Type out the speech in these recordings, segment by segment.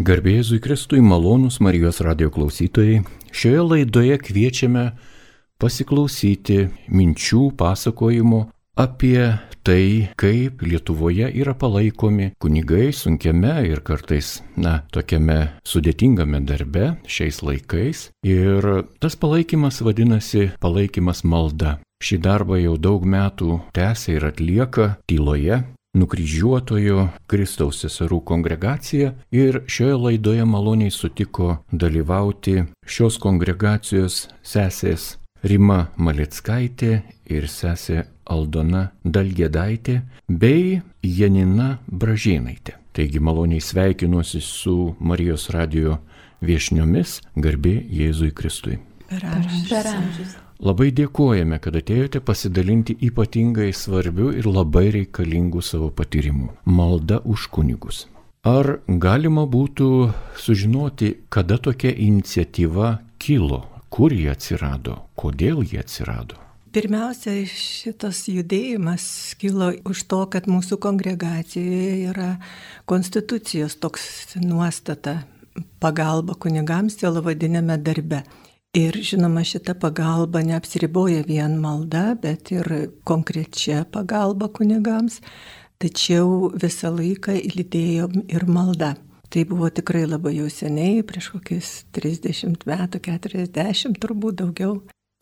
Garbėjėzui Kristui malonus Marijos radio klausytojai, šioje laidoje kviečiame pasiklausyti minčių pasakojimo apie tai, kaip Lietuvoje yra palaikomi kunigai sunkiame ir kartais, na, tokiame sudėtingame darbe šiais laikais. Ir tas palaikymas vadinasi palaikymas malda. Šį darbą jau daug metų tęsia ir atlieka tyloje, nukryžiuotojo Kristaus seserų kongregacija ir šioje laidoje maloniai sutiko dalyvauti šios kongregacijos sesės Rima Malickaitė ir sesė Aldona Dalgėdaitė bei Janina Bražėnaitė. Taigi maloniai sveikinuosi su Marijos radio viešniomis garbė Jėzui Kristui. Per amžius. Labai dėkojame, kad atėjote pasidalinti ypatingai svarbiu ir labai reikalingu savo patyrimu - malda už kunigus. Ar galima būtų sužinoti, kada tokia iniciatyva kilo, kur ji atsirado, kodėl ji atsirado? Pirmiausia, šitas judėjimas kilo už to, kad mūsų kongregacijoje yra konstitucijos toks nuostata pagalba kunigams silovadinėme darbe. Ir žinoma, šita pagalba neapsiriboja vien malda, bet ir konkrečia pagalba kunigams, tačiau visą laiką įlydėjo ir malda. Tai buvo tikrai labai jau seniai, prieš kokius 30 metų, 40 turbūt daugiau.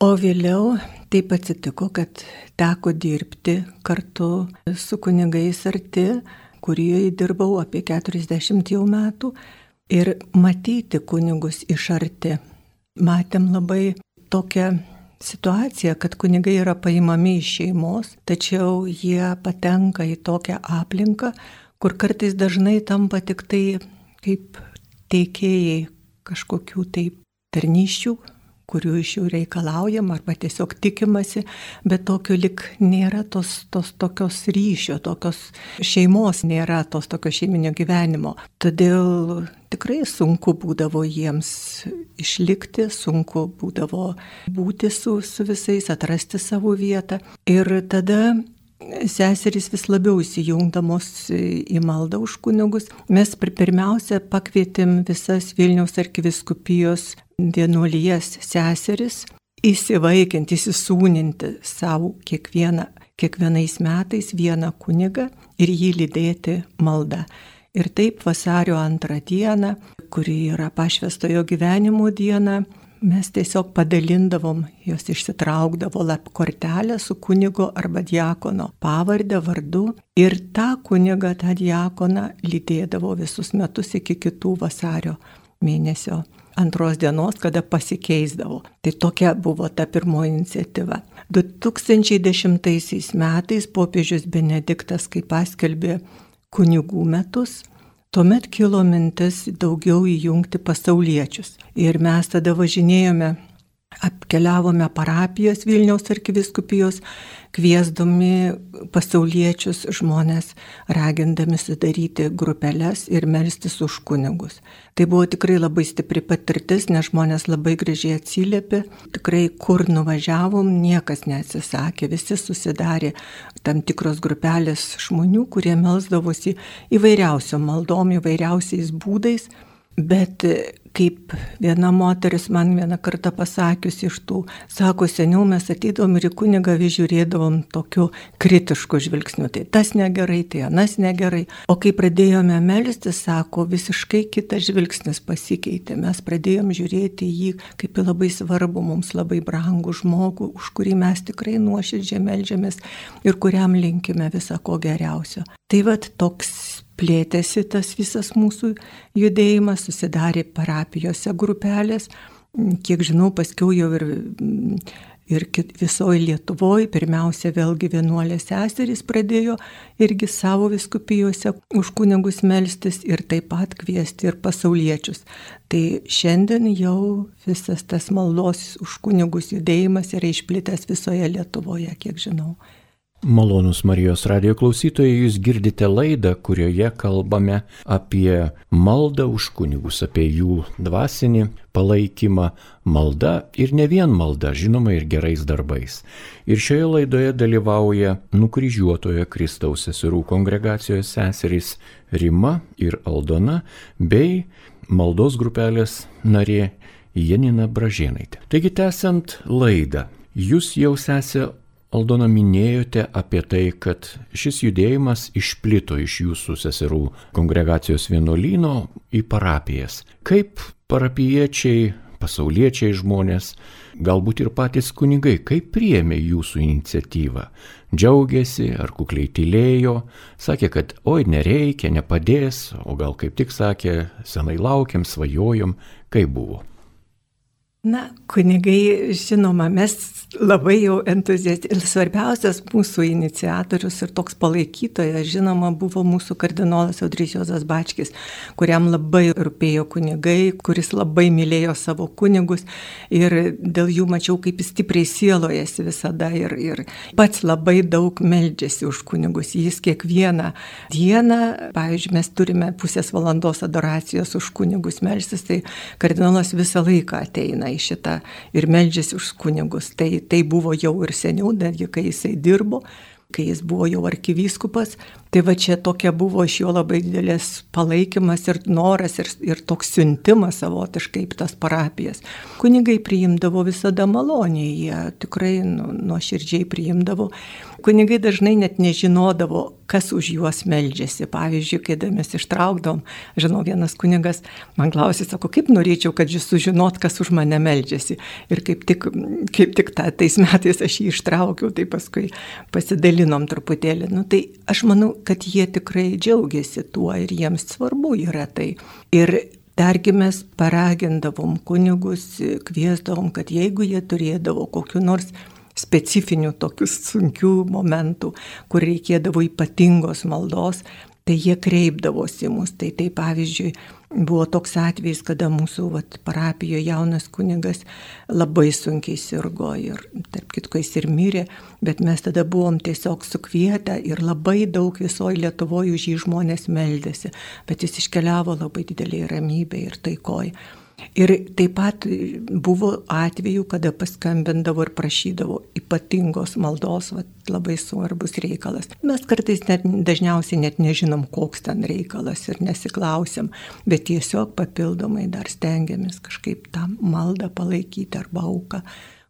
O vėliau taip atsitiko, kad teko dirbti kartu su kunigais arti, kurie dirbau apie 40 jau metų, ir matyti kunigus iš arti matėm labai tokią situaciją, kad kunigai yra paimami iš šeimos, tačiau jie patenka į tokią aplinką, kur kartais dažnai tampa tik tai kaip teikėjai kažkokių tai tarnyščių, kurių iš jų reikalaujama arba tiesiog tikimasi, bet tokio lik nėra tos, tos tokios ryšio, tokios šeimos nėra, tos tokio šeiminio gyvenimo. Todėl tikrai sunku būdavo jiems išlikti, sunku būdavo būti su, su visais, atrasti savo vietą. Ir tada seserys vis labiau įsijungdamos į maldą už kunigus. Mes pirmiausia pakvietėm visas Vilniaus arkiviskupijos vienuolijas seseris įsivaikinti, įsisūninti savo kiekvieną, kiekvienais metais vieną kunigą ir jį lydėti maldą. Ir taip vasario antrą dieną, kuri yra pašvestojo gyvenimo diena, mes tiesiog padalindavom, jos išsitraukdavo lap kortelę su kunigo arba diakono pavardę, vardu ir tą kunigą, tą diakoną lydėdavo visus metus iki kitų vasario mėnesio antros dienos, kada pasikeisdavo. Tai tokia buvo ta pirmoji iniciatyva. 2010 metais popiežius Benediktas, kai paskelbė kunigų metus, tuomet kilo mintis daugiau įjungti pasauliečius. Ir mes tada važinėjome apkeliavome parapijas Vilniaus arkiviskupijos, kviesdami pasauliečius žmonės, ragindami sudaryti grupelės ir melstis už kunigus. Tai buvo tikrai labai stipri patirtis, nes žmonės labai gražiai atsiliepė, tikrai kur nuvažiavom, niekas neatsisakė, visi susidarė tam tikros grupelės žmonių, kurie melsdavosi įvairiausiom maldom, įvairiausiais būdais. Bet kaip viena moteris man vieną kartą pasakius iš tų, sako, seniau mes ateidavom ir į kunigą vis žiūrėdavom tokiu kritišku žvilgsniu, tai tas negerai, tai anas negerai. O kai pradėjome melstis, sako, visiškai kitas žvilgsnis pasikeitė. Mes pradėjom žiūrėti jį kaip į labai svarbu, mums labai brangų žmogų, už kurį mes tikrai nuoširdžiai melžiamės ir kuriam linkime visą ko geriausio. Tai vad toks plėtėsi tas visas mūsų judėjimas, susidarė parapijose grupelės, kiek žinau, paskiau jau ir, ir visoje Lietuvoje, pirmiausia, vėlgi vienuolės seserys pradėjo irgi savo viskupijose už kunigus melstis ir taip pat kviesti ir pasauliečius. Tai šiandien jau visas tas maldos už kunigus judėjimas yra išplitęs visoje Lietuvoje, kiek žinau. Malonus Marijos radio klausytojai, jūs girdite laidą, kurioje kalbame apie maldą už kunigus, apie jų dvasinį palaikymą, maldą ir ne vien maldą, žinoma, ir gerais darbais. Ir šioje laidoje dalyvauja nukryžiuotojo Kristaus seserų kongregacijos seserys Rima ir Aldona bei maldos grupelės narė Janina Bražėnaitė. Taigi, tęsiant laidą, jūs jau sesė Aldona minėjote apie tai, kad šis judėjimas išplito iš jūsų seserų kongregacijos vienuolyno į parapijas. Kaip parapiečiai, pasauliečiai žmonės, galbūt ir patys kunigai, kaip priėmė jūsų iniciatyvą? Džiaugiasi ar kukliai tylėjo, sakė, kad oi nereikia, nepadės, o gal kaip tik sakė, senai laukiam, svajojom, kaip buvo. Na, kunigai, žinoma, mes labai jau entuziastai. Ir svarbiausias mūsų iniciatorius ir toks palaikytojas, žinoma, buvo mūsų kardinolas Audrys Jozas Bačkis, kuriam labai rūpėjo kunigai, kuris labai mylėjo savo kunigus ir dėl jų mačiau, kaip jis stipriai sielojasi visada ir, ir pats labai daug meldžiasi už kunigus. Jis kiekvieną dieną, pavyzdžiui, mes turime pusės valandos adoracijos už kunigus melžtis, tai kardinolas visą laiką ateina į šitą ir meldžiasi už kunigus. Tai, tai buvo jau ir seniau, netgi kai jisai dirbo, kai jis buvo jau arkivyskupas. Tai va čia tokia buvo iš jo labai didelės palaikymas ir noras ir, ir toks siuntimas savotiškai į tas parapijas. Kunigai priimdavo visada maloniai, jie tikrai nu, nuoširdžiai priimdavo. Kunigai dažnai net nežinodavo, kas už juos meldžiasi. Pavyzdžiui, kai mes ištraukdom, žinau, vienas kunigas man klausė, sako, kaip norėčiau, kad jūs sužinot, kas už mane meldžiasi. Ir kaip tik, kaip tik ta, tais metais aš jį ištraukiau, tai paskui pasidalinom truputėlį. Nu, tai aš manau, kad jie tikrai džiaugiasi tuo ir jiems svarbu yra tai. Ir Dargi mes paragindavom kunigus, kviesdavom, kad jeigu jie turėdavo kokiu nors specifinių tokių sunkių momentų, kur reikėdavo ypatingos maldos, tai jie kreipdavosi mus. Tai tai pavyzdžiui, buvo toks atvejis, kada mūsų vat, parapijoje jaunas kunigas labai sunkiai sirgo ir, tarp kitko, jis ir mirė, bet mes tada buvom tiesiog sukvietę ir labai daug visoje Lietuvoje už jį žmonės meldėsi, bet jis iškeliavo labai dideliai ramybėje ir taikoje. Ir taip pat buvo atvejų, kada paskambindavo ir prašydavo ypatingos maldos, va, labai svarbus reikalas. Mes kartais net, dažniausiai net nežinom, koks ten reikalas ir nesiklausim, bet tiesiog papildomai dar stengiamės kažkaip tą maldą palaikyti arba auką,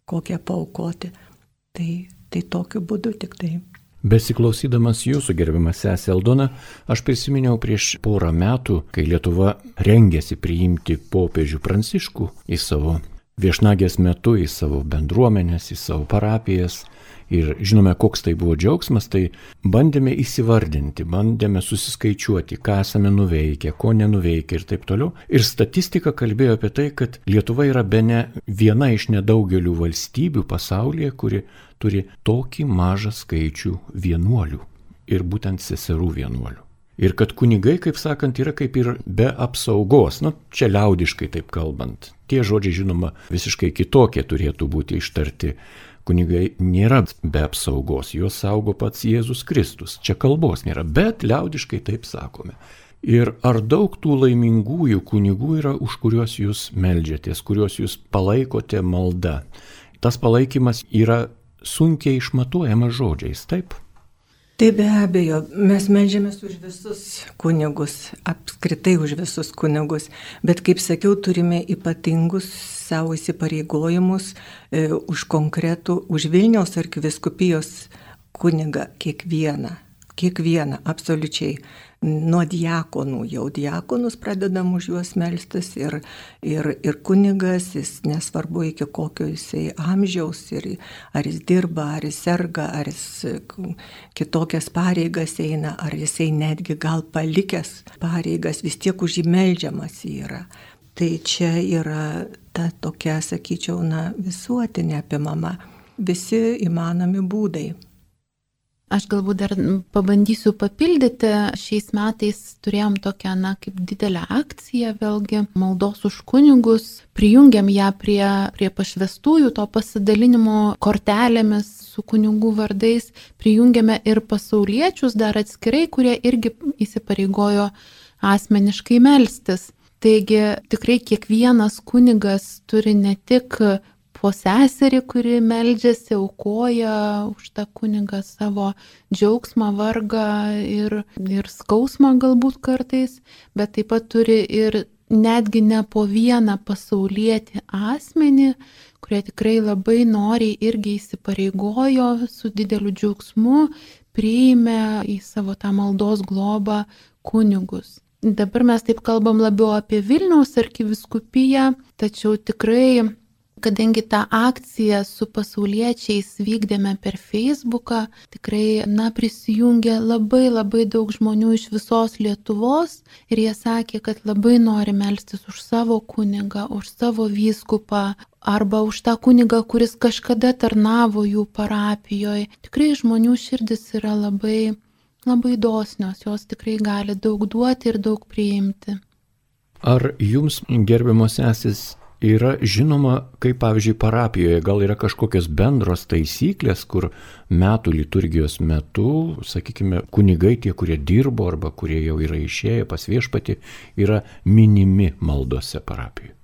kokią paukoti. Tai, tai tokiu būdu tik tai. Besiklausydamas jūsų gerbiamas sesė Aldona, aš prisiminiau prieš porą metų, kai Lietuva rengėsi priimti popiežių pranciškų į savo viešnagės metu, į savo bendruomenės, į savo parapijas. Ir žinome, koks tai buvo džiaugsmas, tai bandėme įsivardinti, bandėme susiskaičiuoti, ką esame nuveikę, ko nenuveikę ir taip toliau. Ir statistika kalbėjo apie tai, kad Lietuva yra be ne viena iš nedaugelių valstybių pasaulyje, kuri turi tokį mažą skaičių vienuolių ir būtent seserų vienuolių. Ir kad kunigai, kaip sakant, yra kaip ir be apsaugos, nu, čia liaudiškai taip kalbant. Tie žodžiai, žinoma, visiškai kitokie turėtų būti ištarti. Kunigai nėra be apsaugos, juos saugo pats Jėzus Kristus. Čia kalbos nėra, bet liaudiškai taip sakome. Ir ar daug tų laimingųjų kunigų yra, už kuriuos jūs melžiatės, kuriuos jūs palaikote malda? Tas palaikymas yra sunkiai išmatuojamas žodžiais, taip? Tai be abejo, mes melžiamės už visus kunigus, apskritai už visus kunigus, bet kaip sakiau, turime ypatingus savo įsipareigojimus e, už konkretų, už Vilniaus arkiviskupijos kunigą kiekvieną, kiekvieną, absoliučiai nuo diakonų, jau diakonus pradedam už juos melstis ir, ir, ir kunigas, jis nesvarbu iki kokio jisai amžiaus, ir, ar jis dirba, ar jis serga, ar jis kitokias pareigas eina, ar jisai netgi gal palikęs pareigas, vis tiek už jį melžiamas yra. Tai čia yra ta tokia, sakyčiau, na, visuotinė apimama, visi įmanomi būdai Aš galbūt dar pabandysiu papildyti. Šiais metais turėjom tokią, na, kaip didelę akciją, vėlgi, maldos už kunigus. Prijungiam ją prie, prie pašvestųjų, to pasidalinimo kortelėmis su kunigų vardais. Prijungiame ir pasauliečius dar atskirai, kurie irgi įsipareigojo asmeniškai melstis. Taigi tikrai kiekvienas kunigas turi ne tik po seserį, kuri meldžiasi, aukoja už tą kunigą savo džiaugsmą, vargą ir, ir skausmą galbūt kartais, bet taip pat turi ir netgi ne po vieną pasaulietį asmenį, kurie tikrai labai noriai irgi įsipareigojo su dideliu džiaugsmu, priėmė į savo tą maldos globą kunigus. Dabar mes taip kalbam labiau apie Vilniaus arkiviskupiją, tačiau tikrai Kadangi tą akciją su pasauliečiais vykdėme per Facebooką, tikrai, na, prisijungė labai labai daug žmonių iš visos Lietuvos ir jie sakė, kad labai nori melstis už savo kunigą, už savo vyskupą arba už tą kunigą, kuris kažkada tarnavo jų parapijoje. Tikrai žmonių širdis yra labai, labai dosnios, jos tikrai gali daug duoti ir daug priimti. Ar jums, gerbiamos esis, yra žinoma, kaip pavyzdžiui parapijoje gal yra kažkokios bendros taisyklės, kur metų liturgijos metu, sakykime, kunigai tie, kurie dirbo arba kurie jau yra išėję pas viešpati, yra minimi maldose parapijoje.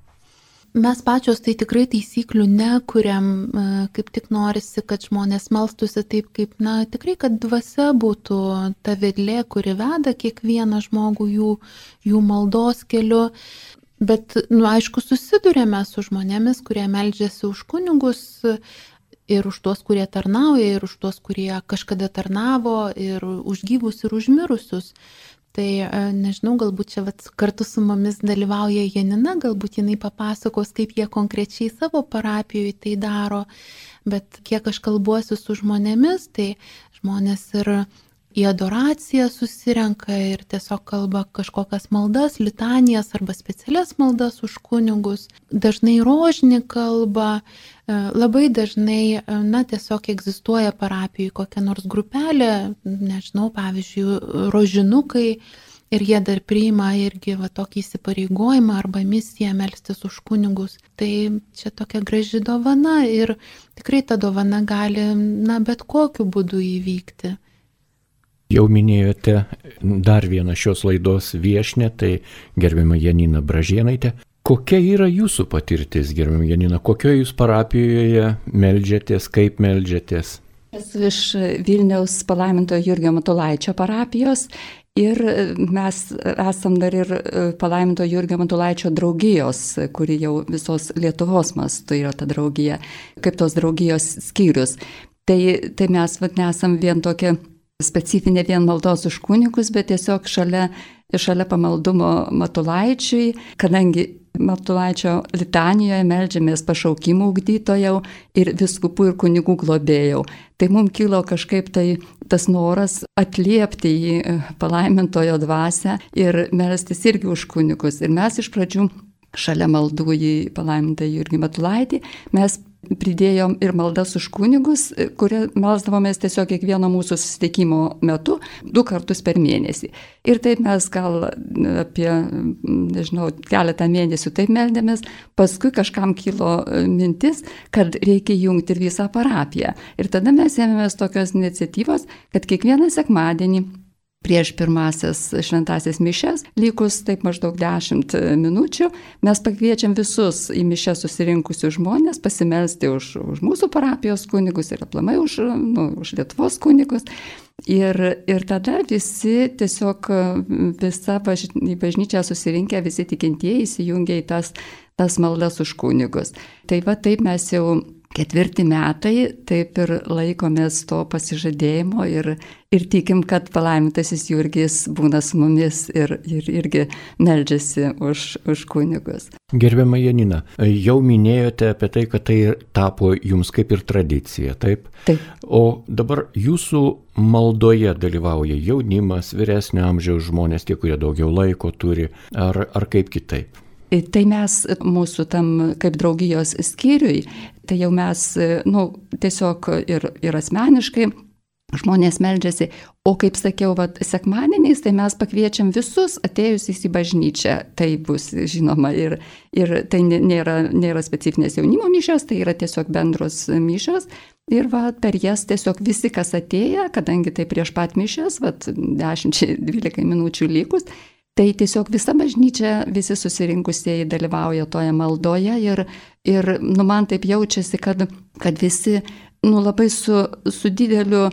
Mes pačios tai tikrai taisyklių nekuriam, e, kaip tik norisi, kad žmonės melstusi taip, kaip, na, tikrai, kad dvasia būtų ta vedlė, kuri veda kiekvieną žmogų jų, jų maldos keliu. Bet, nu, aišku, susidurėme su žmonėmis, kurie meldžiasi už kunigus ir už tuos, kurie tarnauja, ir už tuos, kurie kažkada tarnavo, ir už gyvus, ir už mirusius. Tai e, nežinau, galbūt čia vat, kartu su mumis dalyvauja Janina, galbūt jinai papasakos, kaip jie konkrečiai savo parapijoje tai daro, bet kiek aš kalbuosiu su žmonėmis, tai žmonės ir į adoraciją susirenka ir tiesiog kalba kažkokias maldas, litanijas arba specialias maldas už kunigus. Dažnai rožinį kalba, e, labai dažnai, e, na, tiesiog egzistuoja parapijoje kokia nors grupelė, nežinau, pavyzdžiui, rožinukai. Ir jie dar priima irgi va, tokį įsipareigojimą arba misiją melstis už kunigus. Tai čia tokia graži dovana ir tikrai ta dovana gali, na, bet kokiu būdu įvykti. Jau minėjote dar vieną šios laidos viešnę, tai gerbima Janina Bražienaitė. Kokia yra jūsų patirtis, gerbima Janina, kokioje jūs parapijoje melžiatės, kaip melžiatės? Esu iš Vilniaus palaimintojo Jurgio Matulaičio parapijos ir mes esam dar ir palaimintojo Jurgio Matulaičio draugijos, kuri jau visos Lietuvos mastu yra ta draugija, kaip tos draugijos skyrius. Tai, tai mes vat, nesam vien tokia specifinė vien maldos už kunigus, bet tiesiog šalia, šalia pamaldumo Matulaičiui, kadangi Matulaičio litanijoje melžiamės pašaukimų ugdytojau ir viskupų ir kunigų globėjau. Tai mums kilo kažkaip tai tas noras atliepti į palaimintojo dvasę ir melstis irgi už kunigus. Ir mes iš pradžių šalia maldų į palaimintą Jurgį Matulaitį mes pridėjom ir maldas už kunigus, kurie melsdavomės tiesiog kiekvieno mūsų susitikimo metu, du kartus per mėnesį. Ir taip mes gal apie, nežinau, keletą mėnesių taip meldėmės, paskui kažkam kilo mintis, kad reikia jungti ir visą parapiją. Ir tada mes ėmėmės tokios iniciatyvos, kad kiekvieną sekmadienį prieš pirmasis šventasias mišes, likus taip maždaug 10 minučių, mes pakviečiam visus į mišes susirinkusius žmonės pasimelsti už, už mūsų parapijos kunigus ir aplamai už, nu, už Lietuvos kunigus. Ir, ir tada visi tiesiog visa baž, į bažnyčią susirinkę, visi tikintieji įsijungia į tas, tas maldas už kunigus. Tai va taip mes jau ketvirti metai, taip ir laikomės to pasižadėjimo ir, ir tikim, kad palaimintasis Jurgis būna su mumis ir, ir irgi meldžiasi už, už kunigus. Gerbiama Janina, jau minėjote apie tai, kad tai tapo jums kaip ir tradicija, taip? Taip. O dabar jūsų maldoje dalyvauja jaunimas, vyresnio amžiaus žmonės, tie, kurie daugiau laiko turi, ar, ar kaip kitaip? Tai mes mūsų tam kaip draugijos skyriui, tai jau mes, nu, tiesiog ir, ir asmeniškai žmonės meldžiasi. O kaip sakiau, vat, sekmadieniais, tai mes pakviečiam visus atėjusius į bažnyčią. Tai bus žinoma ir, ir tai nėra, nėra specifinės jaunimo mišios, tai yra tiesiog bendros mišios. Ir va, per jas tiesiog visi, kas atėję, kadangi tai prieš pat mišęs, va, 10-12 minučių likus, Tai tiesiog visa bažnyčia, visi susirinkusieji dalyvauja toje maldoje ir, ir nu, man taip jaučiasi, kad, kad visi nu, labai su, su dideliu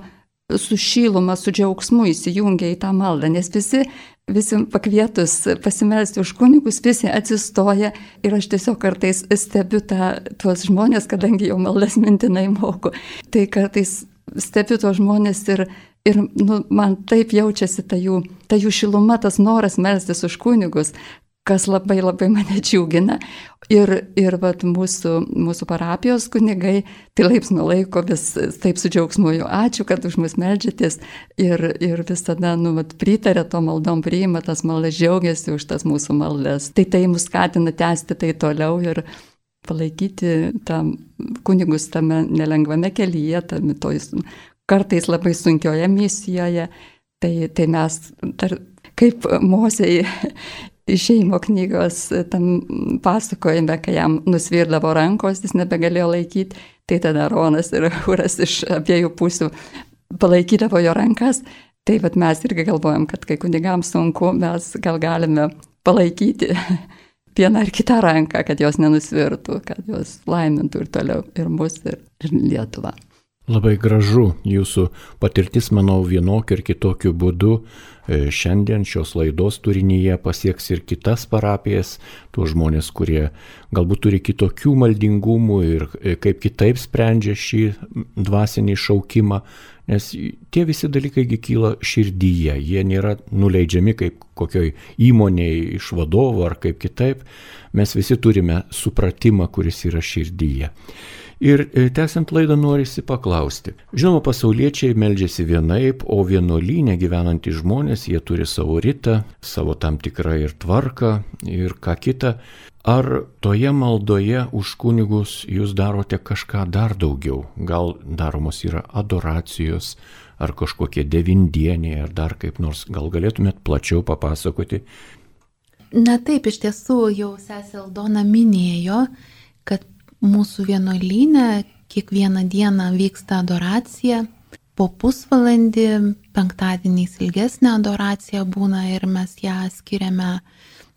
su šiluma, su džiaugsmu įsijungia į tą maldą, nes visi, visi pakvietus pasimelsti už kunigus, visi atsistoja ir aš tiesiog kartais stebiu tą, tuos žmonės, kadangi jau maldas mintinai moku, tai kartais stebiu tuos žmonės ir, ir nu, man taip jaučiasi ta jų, ta jų šiluma, tas noras melstis už kunigus, kas labai labai mane džiugina. Ir, ir vat, mūsų, mūsų parapijos kunigai, tai laips nuo laiko vis taip su džiaugsmu jau ačiū, kad už mus melžiatės ir, ir visada nu, vat, pritarė to maldom, priima tas maldas, džiaugiasi už tas mūsų maldas. Tai tai mus skatina tęsti tai toliau ir palaikyti tam kunigus tame nelengvame kelyje, tame tojus kartais labai sunkioje misijoje. Tai, tai mes tar, kaip Mosei išeimo knygos tam pasakojime, kai jam nusvirdavo rankos, jis nebegalėjo laikyti, tai tada Ronas ir Huras iš abiejų pusių palaikydavo jo rankas. Tai vad mes irgi galvojam, kad kai kunigams sunku, mes gal galime palaikyti vieną ar kitą ranką, kad jos nenusvirtų, kad jos laimintų ir toliau ir mus, ir, ir Lietuvą. Labai gražu jūsų patirtis, manau, vienokiu ir kitokiu būdu e, šiandien šios laidos turinyje pasieks ir kitas parapijas, tuos žmonės, kurie galbūt turi kitokių maldingumų ir e, kaip kitaip sprendžia šį dvasinį šaukimą, nes tie visi dalykai kyla širdyje, jie nėra nuleidžiami kaip kokioj įmonėje iš vadovo ar kaip kitaip, mes visi turime supratimą, kuris yra širdyje. Ir e, tęsiant laidą norisi paklausti. Žinoma, pasauliečiai meldžiasi vienaip, o vienuolynė gyvenantys žmonės, jie turi savo rytą, savo tam tikrą ir tvarką ir ką kitą. Ar toje maldoje už kunigus jūs darote kažką dar daugiau? Gal daromos yra adoracijos, ar kažkokie devindieniai, ar dar kaip nors. Gal galėtumėt plačiau papasakoti? Na taip, iš tiesų jau sesė Aldona minėjo, Mūsų vienuolynė kiekvieną dieną vyksta adoracija. Po pusvalandį, penktadieniais ilgesnė adoracija būna ir mes ją skiriame,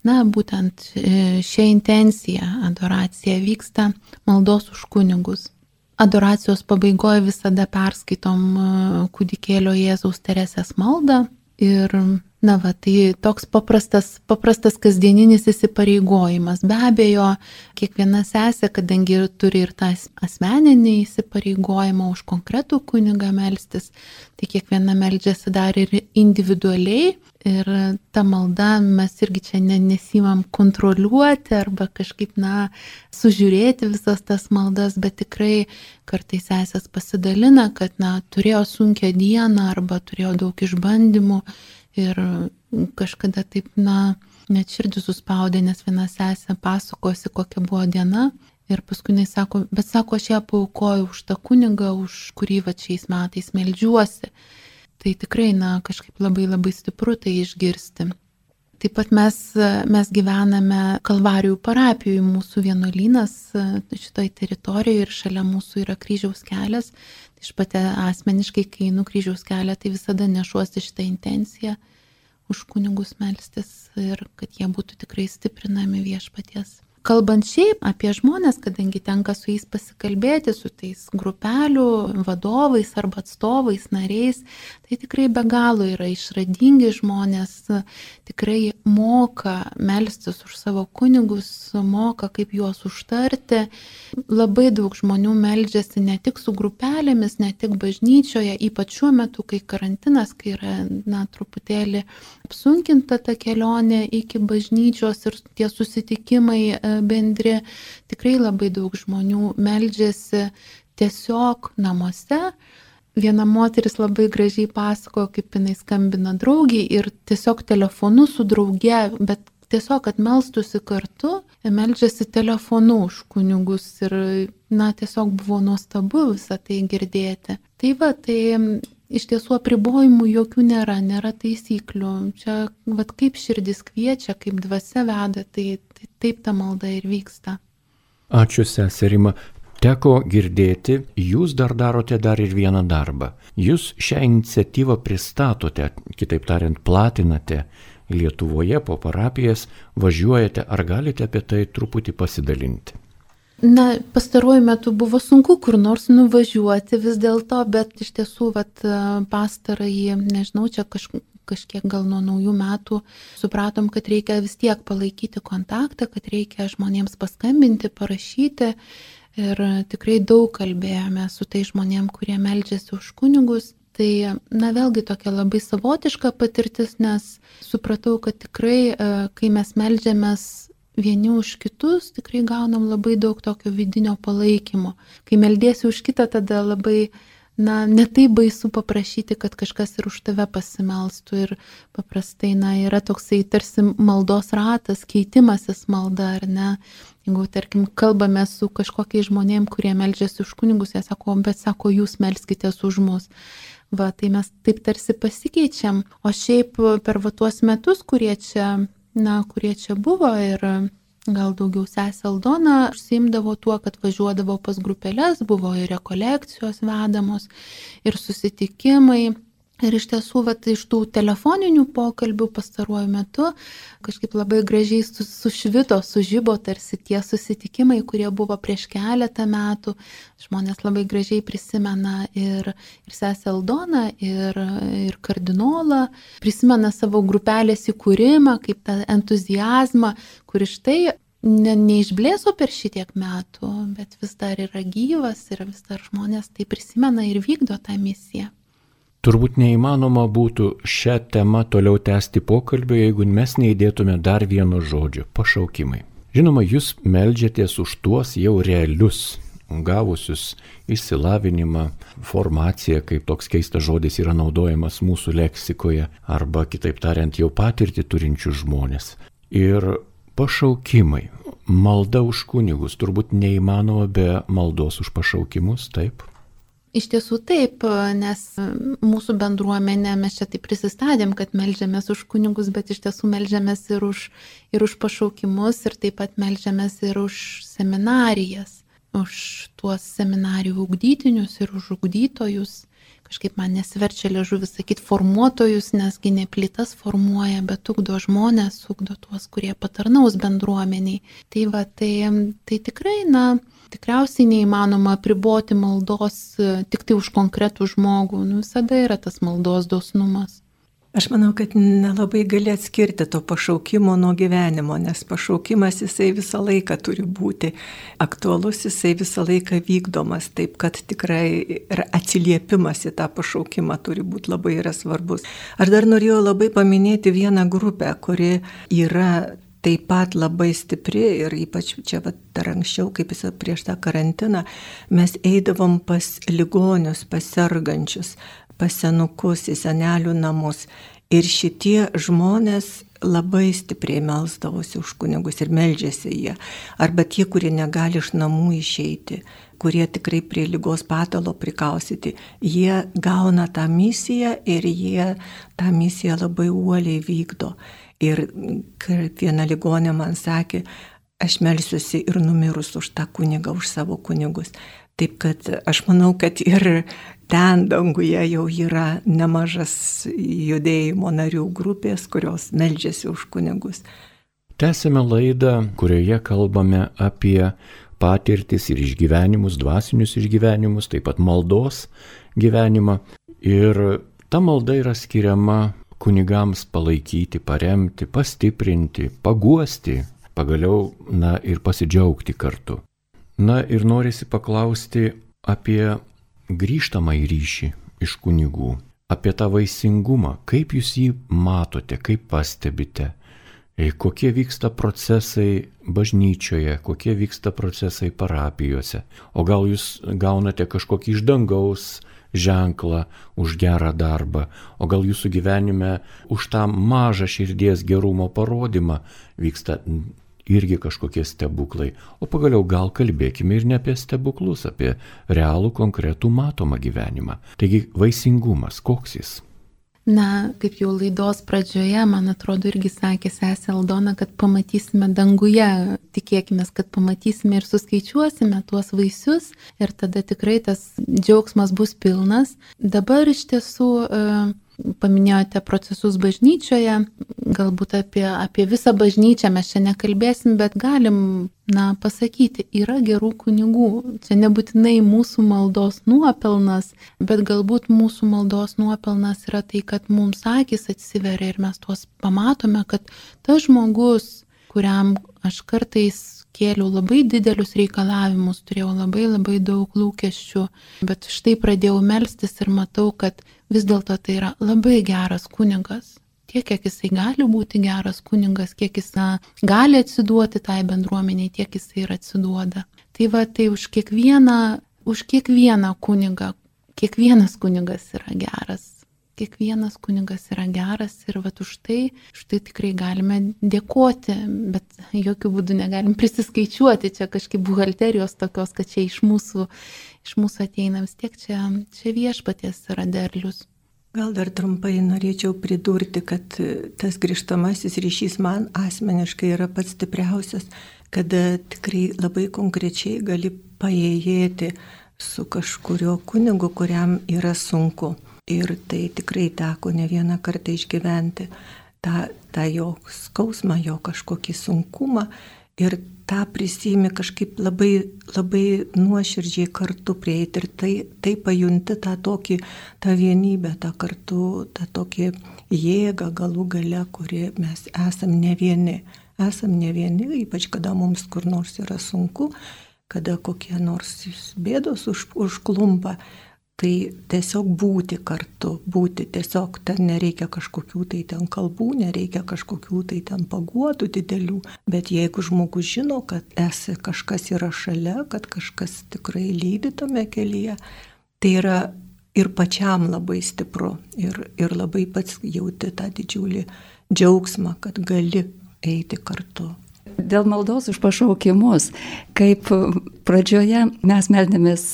na, būtent e, šią intenciją. Adoracija vyksta maldos už kunigus. Adoracijos pabaigoje visada perskaitom e, kūdikėlio Jėzaus Teresės maldą ir Na, va, tai toks paprastas, paprastas kasdieninis įsipareigojimas. Be abejo, kiekviena sesė, kadangi turi ir tą asmeninį įsipareigojimą už konkretų kunigą melstis, tai kiekviena meldžiasi dar ir individualiai. Ir ta malda mes irgi čia nesimam kontroliuoti arba kažkaip, na, sužiūrėti visas tas maldas, bet tikrai kartais sesės pasidalina, kad, na, turėjo sunkę dieną arba turėjo daug išbandymų Ir kažkada taip, na, net širdį suspaudė, nes viena sesė pasakosi, kokia buvo diena. Ir paskui jis sako, bet sako, aš ją paukoju už tą kunigą, už kurį va šiais metais melžiuosi. Tai tikrai, na, kažkaip labai labai stipru tai išgirsti. Taip pat mes, mes gyvename Kalvarijų parapijoje, mūsų vienuolynas šitoj teritorijoje ir šalia mūsų yra kryžiaus kelias. Iš pati asmeniškai, kai nukryžiaus kelią, tai visada nešuosi šitą intenciją už kunigus melstis ir kad jie būtų tikrai stiprinami viešpaties kalbant šiaip apie žmonės, kadangi tenka su jais pasikalbėti, su tais grupelių vadovais arba atstovais, nariais, tai tikrai be galo yra išradingi žmonės, tikrai moka melstis už savo kunigus, moka kaip juos užtarti. Labai daug žmonių meldžiasi ne tik su grupelėmis, ne tik bažnyčioje, ypač šiuo metu, kai karantinas, kai yra, na, truputėlį apsunkinta ta kelionė iki bažnyčios ir tie susitikimai e, bendri. Tikrai labai daug žmonių meldžiasi tiesiog namuose. Viena moteris labai gražiai pasakojo, kaip jinai skambina draugiai ir tiesiog telefonu su drauge, bet tiesiog, kad melstusi kartu, meldžiasi telefonu už kunigus ir, na, tiesiog buvo nuostabu visą tai girdėti. Tai va, tai iš tiesų apribojimų jokių nėra, nėra taisyklių. Čia, vad kaip širdis kviečia, kaip dvasia veda, tai, tai taip ta malda ir vyksta. Ačiū seserima. Teko girdėti, jūs dar darote dar ir vieną darbą. Jūs šią iniciatyvą pristatote, kitaip tariant, platinate Lietuvoje po parapijas, važiuojate, ar galite apie tai truputį pasidalinti? Na, pastaruoju metu buvo sunku kur nors nuvažiuoti vis dėlto, bet iš tiesų, vat, pastarąjį, nežinau, čia kaž, kažkiek gal nuo naujų metų supratom, kad reikia vis tiek palaikyti kontaktą, kad reikia žmonėms paskambinti, parašyti. Ir tikrai daug kalbėjome su tai žmonėm, kurie meldžiasi už kunigus. Tai, na, vėlgi tokia labai savotiška patirtis, nes supratau, kad tikrai, kai mes meldžiamės vieni už kitus tikrai gaunam labai daug tokio vidinio palaikymo. Kai meldėsi už kitą, tada labai, na, netai baisu paprašyti, kad kažkas ir už tave pasimelstų. Ir paprastai, na, yra toksai tarsi maldos ratas, keitimasis malda, ar ne. Jeigu, tarkim, kalbame su kažkokiais žmonėm, kurie melžiasi už kunigus, jie sako, bet sako, jūs melskitės už mus. Va, tai mes taip tarsi pasikeičiam. O šiaip per va tuos metus, kurie čia na, kurie čia buvo ir gal daugiau sesė Aldona užsimdavo tuo, kad važiuodavo pas grupelės, buvo ir rekolekcijos vedamos, ir susitikimai, Ir iš tiesų, vat, iš tų telefoninių pokalbių pastaruoju metu kažkaip labai gražiai sušvito, sužybo tarsi tie susitikimai, kurie buvo prieš keletą metų. Žmonės labai gražiai prisimena ir, ir sesę Aldoną, ir, ir kardinolą, prisimena savo grupelės įkūrimą, kaip tą entuzijazmą, kur iš tai ne, neišblėso per šitiek metų, bet vis dar yra gyvas ir vis dar žmonės tai prisimena ir vykdo tą misiją. Turbūt neįmanoma būtų šią temą toliau tęsti pokalbio, jeigu mes neįdėtume dar vieno žodžio - pašaukimai. Žinoma, jūs melžiatės už tuos jau realius, gavusius išsilavinimą, formaciją, kaip toks keistas žodis yra naudojamas mūsų leksikoje, arba kitaip tariant, jau patirti turinčius žmonės. Ir pašaukimai, malda už kunigus, turbūt neįmanoma be maldos už pašaukimus, taip? Iš tiesų taip, nes mūsų bendruomenė mes čia taip prisistatėm, kad melžiamės už kunigus, bet iš tiesų melžiamės ir už, ir už pašaukimus, ir taip pat melžiamės ir už seminarijas, už tuos seminarijų ugdytinius ir už ugdytojus. Kažkaip man nesverčia liežuvis sakyti formuotojus, nesgi ne plytas formuoja, bet ugdo žmonės, ugdo tuos, kurie patarnaus bendruomeniai. Tai va, tai, tai tikrai, na, Tikriausiai neįmanoma apriboti maldos e, tik tai už konkretų žmogų, nu, visada yra tas maldos dosnumas. Aš manau, kad nelabai gali atskirti to pašaukimo nuo gyvenimo, nes pašaukimas jisai visą laiką turi būti aktualus, jisai visą laiką vykdomas, taip kad tikrai ir atsiliepimas į tą pašaukimą turi būti labai yra svarbus. Aš dar norėjau labai paminėti vieną grupę, kuri yra taip pat labai stipri ir ypač čia vat, dar anksčiau, kaip jis prieš tą karantiną, mes eidavom pas ligonius, pas sergančius, pas senukus į senelių namus. Ir šitie žmonės labai stipriai melsdavosi už kunigus ir meldžiasi jie. Arba tie, kurie negali iš namų išeiti, kurie tikrai prie lygos patalo prikausyti, jie gauna tą misiją ir jie tą misiją labai uoliai vykdo. Ir viena ligonė man sakė, aš melsiuosi ir numirus už tą kunigą, už savo kunigus. Taip kad aš manau, kad ir ten danguje jau yra nemažas judėjimo narių grupės, kurios melžiasi už kunigus. Tęsime laidą, kurioje kalbame apie patirtis ir išgyvenimus, dvasinius išgyvenimus, taip pat maldos gyvenimą. Ir ta malda yra skiriama kunigams palaikyti, paremti, pastiprinti, paguosti, pagaliau, na ir pasidžiaugti kartu. Na ir norisi paklausti apie grįžtamą į ryšį iš kunigų, apie tą vaisingumą, kaip jūs jį matote, kaip pastebite, e, kokie vyksta procesai bažnyčioje, kokie vyksta procesai parapijose, o gal jūs gaunate kažkokį iš dangaus ženklą už gerą darbą, o gal jūsų gyvenime už tą mažą širdies gerumo parodymą vyksta irgi kažkokie stebuklai. O pagaliau gal kalbėkime ir ne apie stebuklus, apie realų konkretų matomą gyvenimą. Taigi vaisingumas, koks jis? Na, kaip jau laidos pradžioje, man atrodo, irgi sakė sesė Aldona, kad pamatysime danguje, tikėkime, kad pamatysime ir suskaičiuosime tuos vaisius ir tada tikrai tas džiaugsmas bus pilnas. Dabar iš tiesų paminėjote procesus bažnyčioje, galbūt apie, apie visą bažnyčią mes čia nekalbėsim, bet galim, na, pasakyti, yra gerų kunigų. Čia nebūtinai mūsų maldos nuopelnas, bet galbūt mūsų maldos nuopelnas yra tai, kad mums akis atsiveria ir mes tuos pamatome, kad tas žmogus, kuriam aš kartais kėliau labai didelius reikalavimus, turėjau labai labai daug lūkesčių, bet štai pradėjau melstis ir matau, kad vis dėlto tai yra labai geras kunigas. Tiek, kiek jisai gali būti geras kunigas, kiek jis gali atsiduoti tai bendruomeniai, tiek jisai ir atsiduoda. Tai va, tai už kiekvieną, už kiekvieną kunigą, kiekvienas kunigas yra geras kiekvienas kunigas yra geras ir vat už tai, už tai tikrai galime dėkoti, bet jokių būdų negalim prisiskaičiuoti čia kažkaip buhalterijos tokios, kad čia iš mūsų, iš mūsų ateina vis tiek čia, čia viešpaties yra derlius. Gal dar trumpai norėčiau pridurti, kad tas grįžtamasis ryšys man asmeniškai yra pats stipriausias, kada tikrai labai konkrečiai gali paėjėti su kažkurio kunigu, kuriam yra sunku. Ir tai tikrai teko ne vieną kartą išgyventi tą, tą jo skausmą, jo kažkokį sunkumą ir tą prisimi kažkaip labai, labai nuoširdžiai kartu prieiti ir tai, tai pajunti tą tokį, tą vienybę, tą kartu, tą tokį jėgą galų gale, kuri mes esam ne vieni. Esam ne vieni, ypač kada mums kur nors yra sunku, kada kokie nors bėdos už, užklumpa, Tai tiesiog būti kartu, būti tiesiog ten nereikia kažkokių tai ten kalbų, nereikia kažkokių tai ten paguodų didelių, bet jeigu žmogus žino, kad esi kažkas yra šalia, kad kažkas tikrai lydi tame kelyje, tai yra ir pačiam labai stipru ir, ir labai pats jauti tą didžiulį džiaugsmą, kad gali eiti kartu dėl maldos už pašaukimus, kaip pradžioje mes meldėmės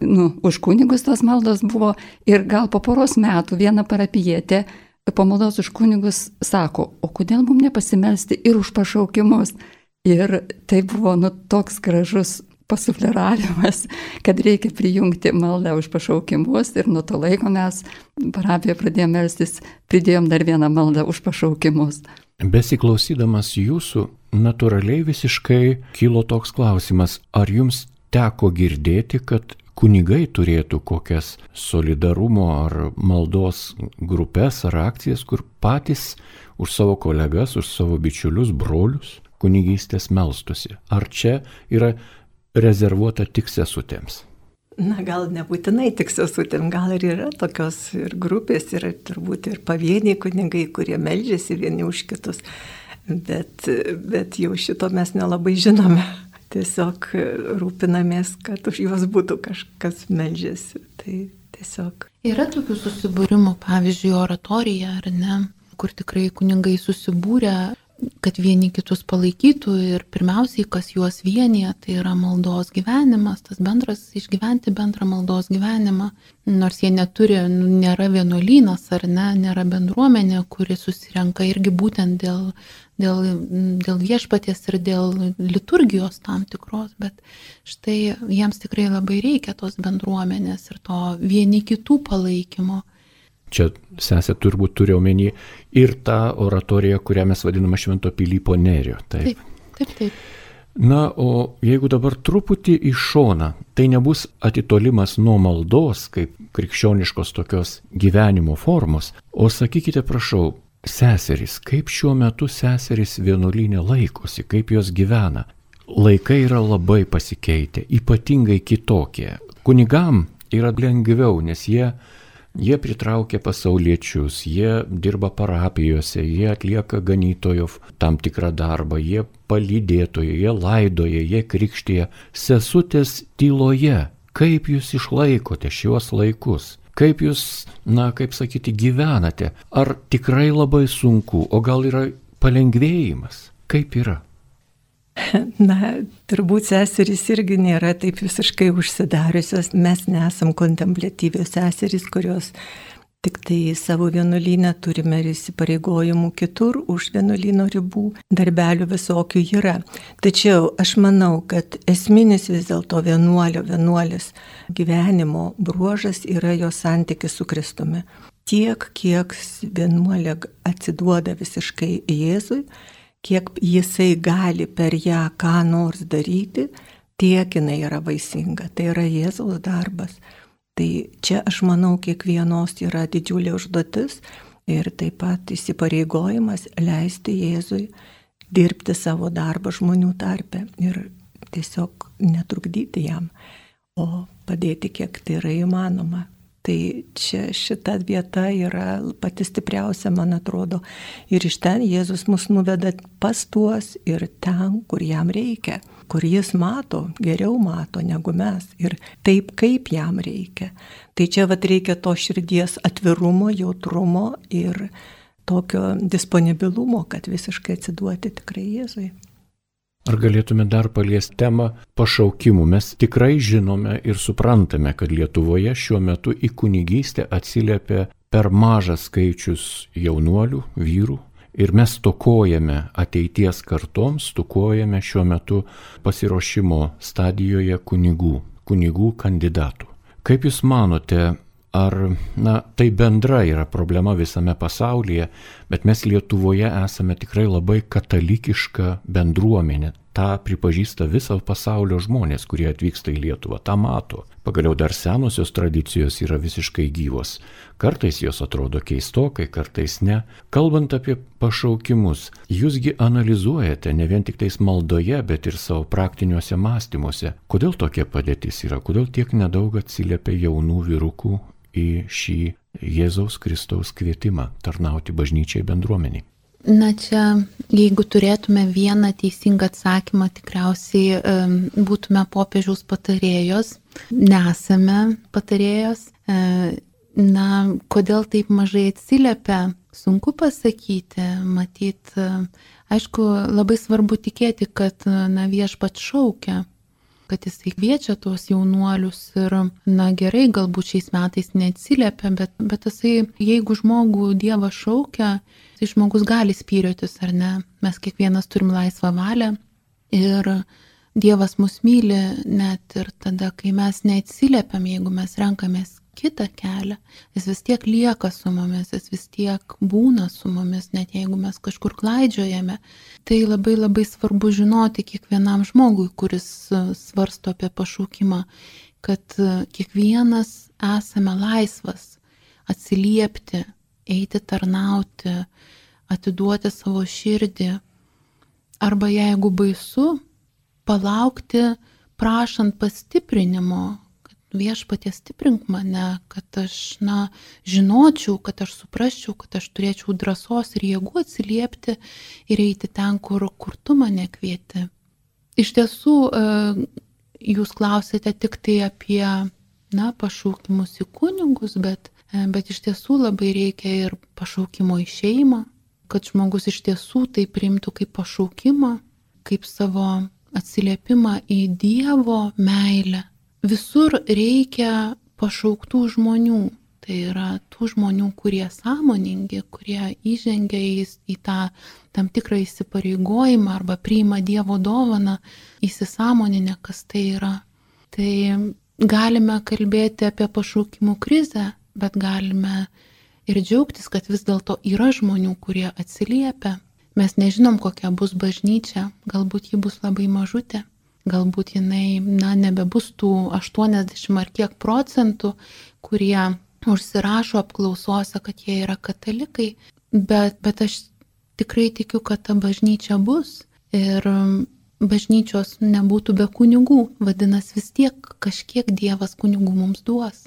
nu, už kunigus tos maldos buvo ir gal po poros metų viena parapijietė po maldos už kunigus sako, o kodėl mums nepasimelsti ir už pašaukimus. Ir tai buvo nu, toks gražus pasufleravimas, kad reikia prijungti maldą už pašaukimus ir nuo to laiko mes parapijoje pradėjome melstis, pridėjom dar vieną maldą už pašaukimus. Besiklausydamas jūsų, natūraliai visiškai kilo toks klausimas, ar jums teko girdėti, kad kunigai turėtų kokias solidarumo ar maldos grupės ar akcijas, kur patys už savo kolegas, už savo bičiulius, brolius kunigystės melstusi. Ar čia yra rezervuota tik sesutėms? Na, gal nebūtinai tik sesutėm, gal ir yra tokios ir grupės, ir turbūt ir pavieniai kunigai, kurie melžiasi vieni už kitus, bet, bet jau šito mes nelabai žinome. Tiesiog rūpinamės, kad už juos būtų kažkas melžiasi. Tai tiesiog. Yra tokių susibūrimų, pavyzdžiui, oratorija ar ne, kur tikrai kunigai susibūrė kad vieni kitus palaikytų ir pirmiausiai, kas juos vienyje, tai yra maldos gyvenimas, tas bendras išgyventi bendrą maldos gyvenimą. Nors jie neturi, nu, nėra vienuolynas ar ne, nėra bendruomenė, kuri susirenka irgi būtent dėl, dėl, dėl viešpaties ir dėl liturgijos tam tikros, bet štai jiems tikrai labai reikia tos bendruomenės ir to vieni kitų palaikymo. Čia sesė turbūt turi omeny ir tą oratoriją, kurią mes vadiname Švento Pilypo Nerio. Taip, taip, taip. Na, o jeigu dabar truputį į šoną, tai nebus atitolimas nuo maldos, kaip krikščioniškos tokios gyvenimo formos, o sakykite, prašau, seserys, kaip šiuo metu seserys vienuolinė laikosi, kaip jos gyvena. Laikai yra labai pasikeitę, ypatingai kitokie. Kunigam yra lengviau, nes jie Jie pritraukia pasauliečius, jie dirba parapijose, jie atlieka ganytojo tam tikrą darbą, jie palydėtoje, jie laidoje, jie krikštyje. Sesutės tyloje, kaip jūs išlaikote šiuos laikus? Kaip jūs, na, kaip sakyti, gyvenate? Ar tikrai labai sunku, o gal yra palengvėjimas? Kaip yra? Na, turbūt seserys irgi nėra taip visiškai užsidariusios. Mes nesam kontemplatyvios seserys, kurios tik tai savo vienuolynę turime ir įsipareigojimų kitur už vienuolyno ribų. Darbelių visokių yra. Tačiau aš manau, kad esminis vis dėlto vienuolio, vienuolis gyvenimo bruožas yra jo santykis su Kristumi. Tiek, kiek vienuolė atsiduoda visiškai Jėzui, kiek jisai gali per ją ką nors daryti, tiek jinai yra vaisinga. Tai yra Jėzaus darbas. Tai čia aš manau, kiekvienos yra didžiulė užduotis ir taip pat įsipareigojimas leisti Jėzui dirbti savo darbą žmonių tarpe ir tiesiog netrukdyti jam, o padėti, kiek tai yra įmanoma. Tai čia šita vieta yra pati stipriausia, man atrodo. Ir iš ten Jėzus mus nuveda pas tuos ir ten, kur jam reikia, kur jis mato, geriau mato negu mes ir taip, kaip jam reikia. Tai čia vad reikia to širdies atvirumo, jautrumo ir tokio disponibilumo, kad visiškai atsiduoti tikrai Jėzui. Ar galėtume dar paliesti temą pašaukimų? Mes tikrai žinome ir suprantame, kad Lietuvoje šiuo metu į kunigystę atsiliepia per mažas skaičius jaunuolių, vyrų. Ir mes tokojame ateities kartoms, tokojame šiuo metu pasiruošimo stadijoje kunigų, kunigų kandidatų. Kaip Jūs manote, ar na, tai bendra yra problema visame pasaulyje, bet mes Lietuvoje esame tikrai labai katalikiška bendruomenė. Ta pripažįsta viso pasaulio žmonės, kurie atvyksta į Lietuvą, tą mato. Pagaliau dar senosios tradicijos yra visiškai gyvos. Kartais jos atrodo keistokai, kartais ne. Kalbant apie pašaukimus, jūsgi analizuojate ne vien tik tais maldoje, bet ir savo praktiniuose mąstymuose. Kodėl tokia padėtis yra, kodėl tiek nedaug atsiliepia jaunų vyrukų į šį Jėzaus Kristaus kvietimą tarnauti bažnyčiai bendruomeniai? Na čia, jeigu turėtume vieną teisingą atsakymą, tikriausiai um, būtume popiežiaus patarėjos, nesame patarėjos. Uh, na, kodėl taip mažai atsiliepia, sunku pasakyti, matyt, uh, aišku, labai svarbu tikėti, kad na, viešpat šaukia kad jisai kviečia tuos jaunuolius ir, na gerai, galbūt šiais metais neatsiliepia, bet, bet jisai, jeigu žmogų Dievas šaukia, tai žmogus gali spyriotis ar ne. Mes kiekvienas turim laisvą valią ir Dievas mus myli net ir tada, kai mes neatsiliepiam, jeigu mes renkamės kitą kelią, jis vis tiek lieka su mumis, jis vis tiek būna su mumis, net jeigu mes kažkur klaidžiojame. Tai labai labai svarbu žinoti kiekvienam žmogui, kuris e, svarsto apie pašaukimą, kad e, kiekvienas esame laisvas atsiliepti, eiti tarnauti, atiduoti savo širdį. Arba jeigu baisu, palaukti prašant pastiprinimo, viešpatie stiprink mane, kad aš, na, žinočiau, kad aš suprasčiau, kad aš turėčiau drąsos ir jėgų atsiliepti ir eiti ten, kur, kur tu mane kvieti. Iš tiesų, e, jūs klausėte tik tai apie, na, pašaukimus į kunigus, bet, e, bet iš tiesų labai reikia ir pašaukimo į šeimą, kad žmogus iš tiesų tai priimtų kaip pašaukimą, kaip savo atsiliepimą į Dievo meilę visur reikia pašauktų žmonių. Tai yra tų žmonių, kurie sąmoningi, kurie įžengia į, į tą tam tikrą įsipareigojimą arba priima Dievo dovaną, įsisamoninę, kas tai yra. Tai galime kalbėti apie pašaukimų krizę, bet galime ir džiaugtis, kad vis dėlto yra žmonių, kurie atsiliepia. Mes nežinom, kokia bus bažnyčia, galbūt ji bus labai mažutė galbūt jinai, na, nebebus tų 80 ar kiek procentų, kurie užsirašo apklausose, kad jie yra katalikai, bet, bet aš tikrai tikiu, kad ta bažnyčia bus ir bažnyčios nebūtų be kunigų, vadinasi vis tiek kažkiek Dievas kunigų mums duos.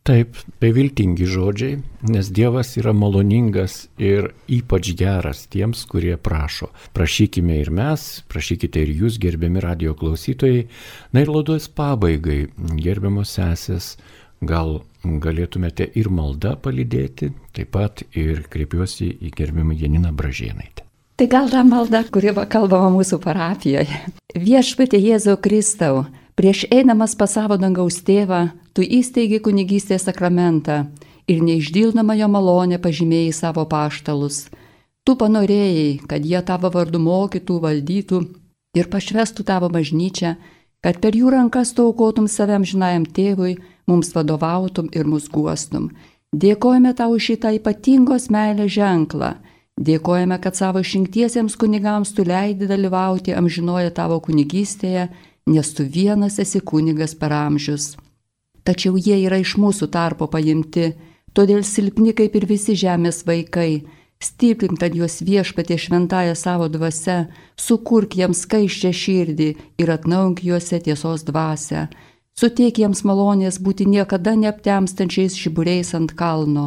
Taip, tai viltingi žodžiai, nes Dievas yra maloningas ir ypač geras tiems, kurie prašo. Prašykime ir mes, prašykite ir jūs, gerbiami radio klausytojai. Na ir laudos pabaigai, gerbiamos sesės, gal galėtumėte ir maldą palydėti, taip pat ir kreipiuosi į gerbiamą Janiną Bražėnaitę. Tai gal ta malda, kuri kalbama mūsų parapijoje. Viešpatė Jėzau Kristau, prieš einamas pas savo dangaus tėvą, tu įsteigi kunigystės sakramentą ir neišdildama jo malonę pažymėjai savo paštalus. Tu panorėjai, kad jie tavo vardu mokytų, valdytų ir pašvestų tavo bažnyčią, kad per jų rankas tu aukotum saviam žinajam tėvui, mums vadovautum ir mus guostum. Dėkojame tau šitą ypatingos meilės ženklą. Dėkojame, kad savo išrinktiesiems kunigams tu leidi dalyvauti amžinoje tavo kunigystėje, nes tu vienas esi kunigas per amžius. Tačiau jie yra iš mūsų tarpo paimti, todėl silpni kaip ir visi žemės vaikai Stiprink tad juos viešpatie šventąją savo dvasę, sukurk jiems skaiščią širdį ir atnaunk juose tiesos dvasę. Suteik jiems malonės būti niekada neaptemstančiais žiburiais ant kalno.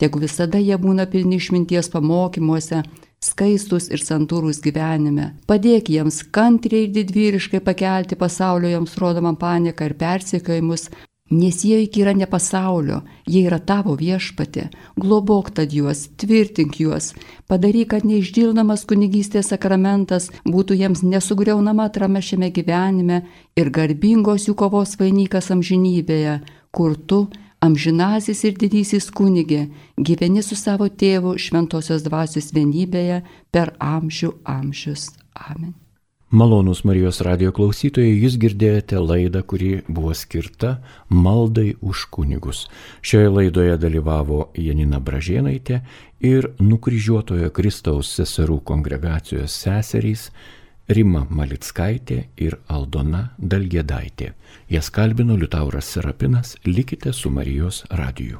Tegu visada jie būna pilni išminties pamokymuose, skaistus ir santūrus gyvenime. Padėk jiems kantriai ir didvyriškai pakelti pasaulio joms rodomą panieką ir persikėjimus, Nes jie iki yra ne pasaulio, jie yra tavo viešpatė. Globok tad juos, tvirtink juos, padaryk, kad neišdildamas kunigystės sakramentas būtų jiems nesugriaunama atrama šiame gyvenime ir garbingos jų kovos vainikas amžinybėje, kur tu, amžinasis ir didysis kunigė, gyveni su savo tėvu šventosios dvasios vienybėje per amžių amžius. Amen. Malonus Marijos radio klausytojai, jūs girdėjote laidą, kuri buvo skirta maldai už kunigus. Šioje laidoje dalyvavo Janina Bražėnaitė ir nukryžiuotojo Kristaus seserų kongregacijos seserys Rima Malickaitė ir Aldona Dalgėdaitė. Jas kalbino Liutauras Serapinas, likite su Marijos radiju.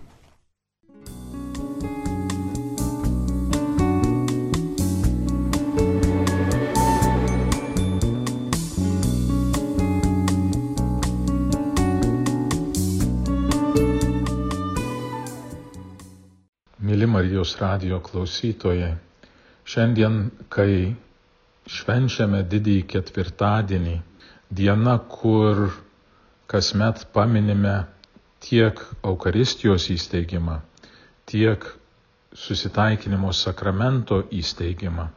Mėly Marijos radio klausytojai, šiandien, kai švenčiame didįjį ketvirtadienį, diena, kur kasmet paminime tiek Eucharistijos įsteigimą, tiek susitaikinimo sakramento įsteigimą,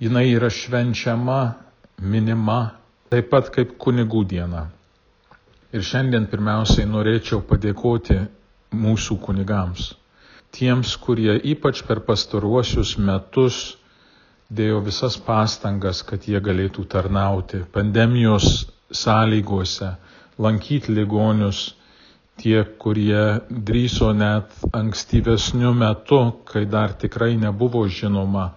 jinai yra švenčiama, minima taip pat kaip kunigų diena. Ir šiandien pirmiausiai norėčiau padėkoti mūsų kunigams tiems, kurie ypač per pastaruosius metus dėjo visas pastangas, kad jie galėtų tarnauti pandemijos sąlygose, lankyti ligonius, tie, kurie drįso net ankstyvesniu metu, kai dar tikrai nebuvo žinoma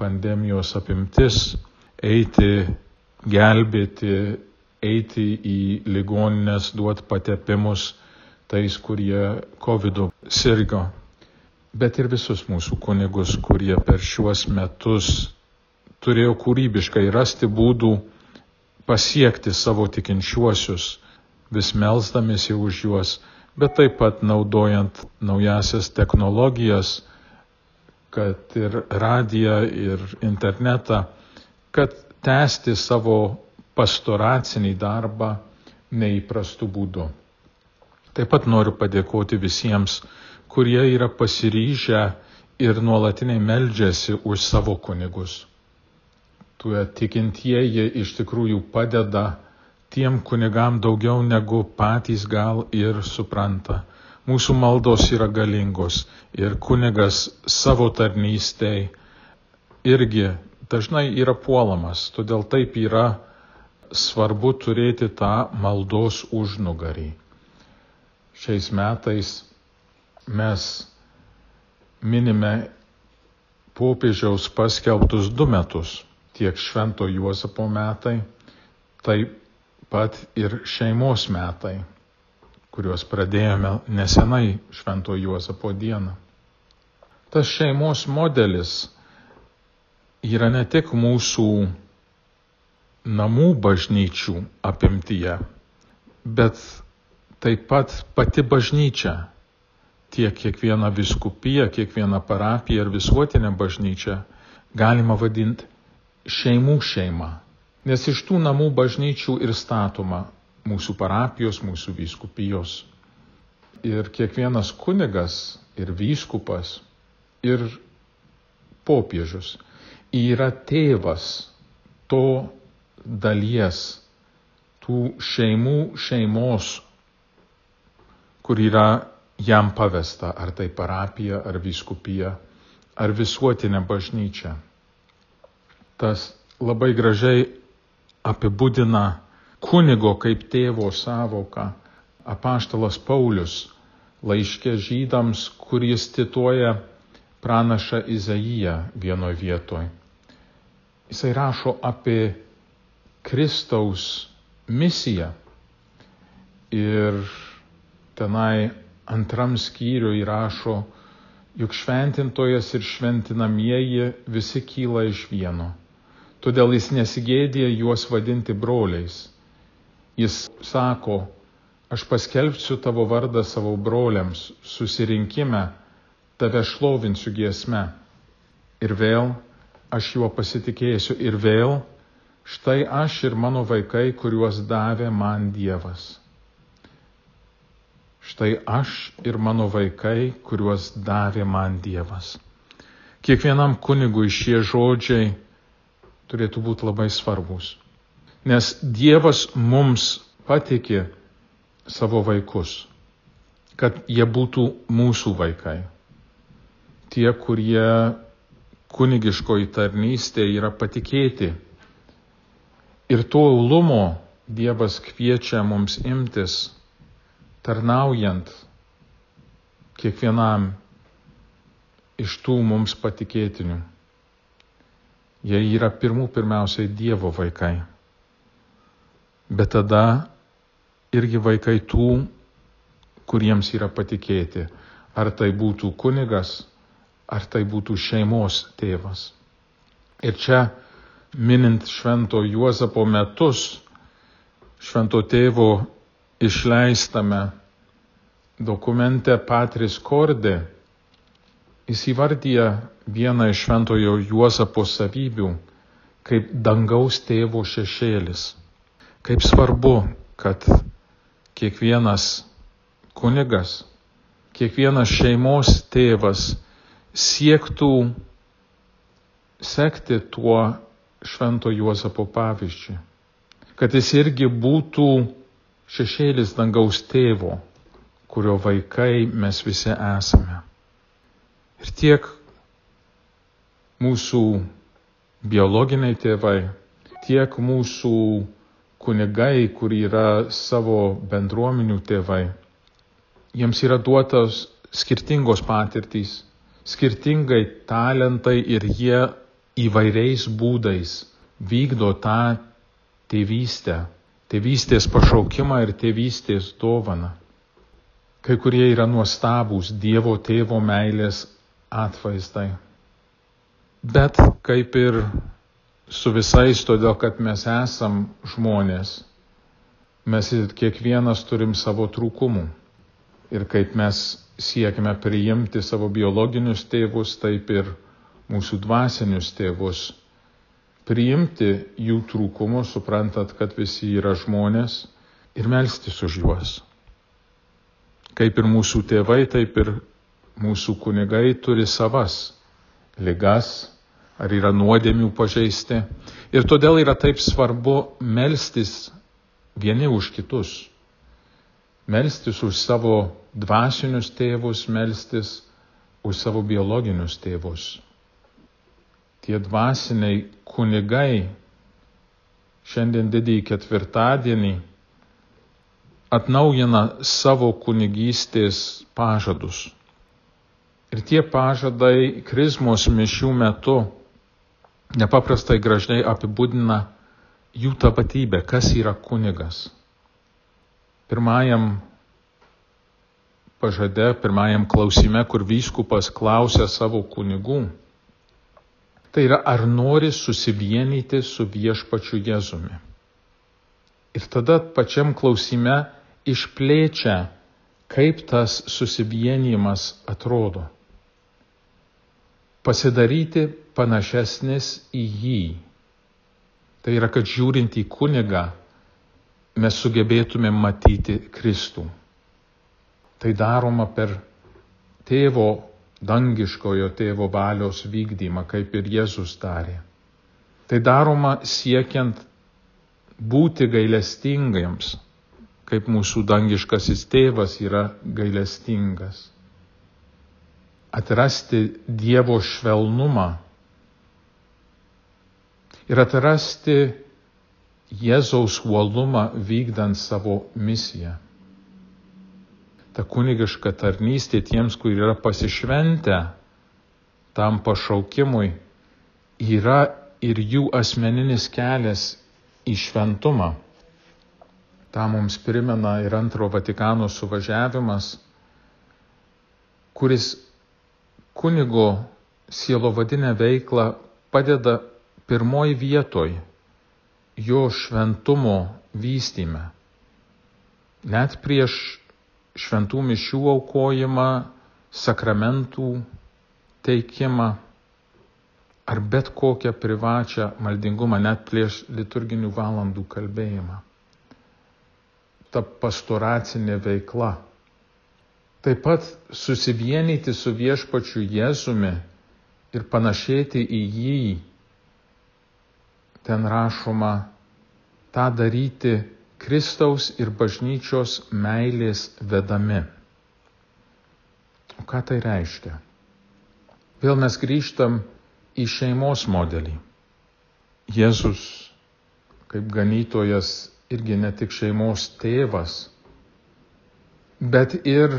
pandemijos apimtis, eiti, gelbėti, eiti į ligoninės, duoti patepimus tais, kurie COVID sirgo bet ir visus mūsų kunigus, kurie per šiuos metus turėjo kūrybiškai rasti būdų pasiekti savo tikinčiuosius, vis melzdamėsi už juos, bet taip pat naudojant naujasias technologijas, kad ir radiją, ir internetą, kad tęsti savo pastoracinį darbą neįprastų būdų. Taip pat noriu padėkoti visiems, kurie yra pasiryžę ir nuolatiniai meldžiasi už savo kunigus. Tuo tikintieji iš tikrųjų padeda tiem kunigam daugiau negu patys gal ir supranta. Mūsų maldos yra galingos ir kunigas savo tarnystėj irgi dažnai yra puolamas, todėl taip yra svarbu turėti tą maldos užnugarį. Šiais metais mes minime popiežiaus paskelbtus du metus, tiek Švento Juozapo metai, taip pat ir šeimos metai, kuriuos pradėjome nesenai Švento Juozapo dieną. Tas šeimos modelis yra ne tik mūsų namų bažnyčių apimtyje, bet taip pat pati bažnyčia tiek kiekvieną viskupiją, kiekvieną parapiją ir visuotinę bažnyčią galima vadinti šeimų šeima. Nes iš tų namų bažnyčių ir statoma mūsų parapijos, mūsų vyskupijos. Ir kiekvienas kunigas ir vyskupas ir popiežius yra tėvas to dalies, tų šeimų šeimos, kur yra jam pavesta, ar tai parapija, ar viskupija, ar visuotinė bažnyčia. Tas labai gražiai apibūdina kunigo kaip tėvo savoką apaštalas Paulius laiškė žydams, kuris cituoja pranašą Izaiją vienoje vietoje. Jisai rašo apie Kristaus misiją ir tenai antram skyriui rašo, juk šventintojas ir šventinamieji visi kyla iš vieno. Todėl jis nesigėdė juos vadinti broliais. Jis sako, aš paskelbsiu tavo vardą savo broliams, susirinkime, tave šlovinsiu giesme. Ir vėl aš juo pasitikėsiu ir vėl, štai aš ir mano vaikai, kuriuos davė man Dievas. Štai aš ir mano vaikai, kuriuos davė man Dievas. Kiekvienam kunigui šie žodžiai turėtų būti labai svarbus. Nes Dievas mums patikė savo vaikus, kad jie būtų mūsų vaikai tie, kurie kunigiškoji tarnystė yra patikėti. Ir to ulumo Dievas kviečia mums imtis, tarnaujant kiekvienam iš tų mums patikėtinių. Jie yra pirmų pirmiausiai Dievo vaikai. Bet tada irgi vaikai tų, kuriems yra patikėti. Ar tai būtų kunigas, ar tai būtų šeimos tėvas. Ir čia, minint švento Juozapo metus, švento tėvo išleistame dokumente Patris Kordė, jis įvardyja vieną iš šventojo Juozapo savybių kaip dangaus tėvo šešėlis. Kaip svarbu, kad kiekvienas kunigas, kiekvienas šeimos tėvas siektų sekti tuo švento Juozapo pavyzdžiu, kad jis irgi būtų šešėlis dangaus tėvo, kurio vaikai mes visi esame. Ir tiek mūsų biologiniai tėvai, tiek mūsų kunigai, kur yra savo bendruomenių tėvai, jiems yra duotos skirtingos patirtys, skirtingai talentai ir jie įvairiais būdais vykdo tą tėvystę, tėvystės pašaukimą ir tėvystės dovaną. Kai kurie yra nuostabūs Dievo tėvo meilės atvaizdai. Bet kaip ir su visais, todėl kad mes esam žmonės, mes kiekvienas turim savo trūkumų. Ir kaip mes siekime priimti savo biologinius tėvus, taip ir mūsų dvasinius tėvus. Priimti jų trūkumus, suprantat, kad visi yra žmonės ir melstis už juos. Kaip ir mūsų tėvai, taip ir mūsų kunigai turi savas ligas, ar yra nuodėmių pažeisti. Ir todėl yra taip svarbu melstis vieni už kitus melstis už savo dvasinius tėvus, melstis už savo biologinius tėvus. Tie dvasiniai kunigai šiandien didįjį ketvirtadienį atnaujina savo kunigystės pažadus. Ir tie pažadai krizmos mišių metu nepaprastai gražiai apibūdina jų tapatybę, kas yra kunigas pirmajam pažade, pirmajam klausime, kur vyskupas klausia savo kunigų. Tai yra, ar nori susivienyti su viešpačiu Jėzumi. Ir tada pačiam klausime išplėčia, kaip tas susivienimas atrodo. Pasidaryti panašesnis į jį. Tai yra, kad žiūrint į kunigą, mes sugebėtume matyti Kristų. Tai daroma per tėvo dangiškojo tėvo valios vykdymą, kaip ir Jėzus darė. Tai daroma siekiant būti gailestingiems, kaip mūsų dangiškasis tėvas yra gailestingas. Atrasti Dievo švelnumą ir atrasti Jėzaus uolumą vykdant savo misiją. Ta kunigiška tarnystė tiems, kurie yra pasišventę tam pašaukimui, yra ir jų asmeninis kelias į šventumą. Ta mums primena ir antro Vatikano suvažiavimas, kuris kunigo sielo vadinę veiklą padeda pirmoji vietoj jo šventumo vystyme. Net prieš šventų mišių aukojimą, sakramentų teikimą ar bet kokią privačią maldingumą, net prieš liturginių valandų kalbėjimą. Ta pastoracinė veikla. Taip pat susivienyti su viešpačiu Jėzumi ir panašėti į jį. Ten rašoma, tą daryti Kristaus ir bažnyčios meilės vedami. O ką tai reiškia? Vėl mes grįžtam į šeimos modelį. Jėzus kaip ganytojas irgi ne tik šeimos tėvas, bet ir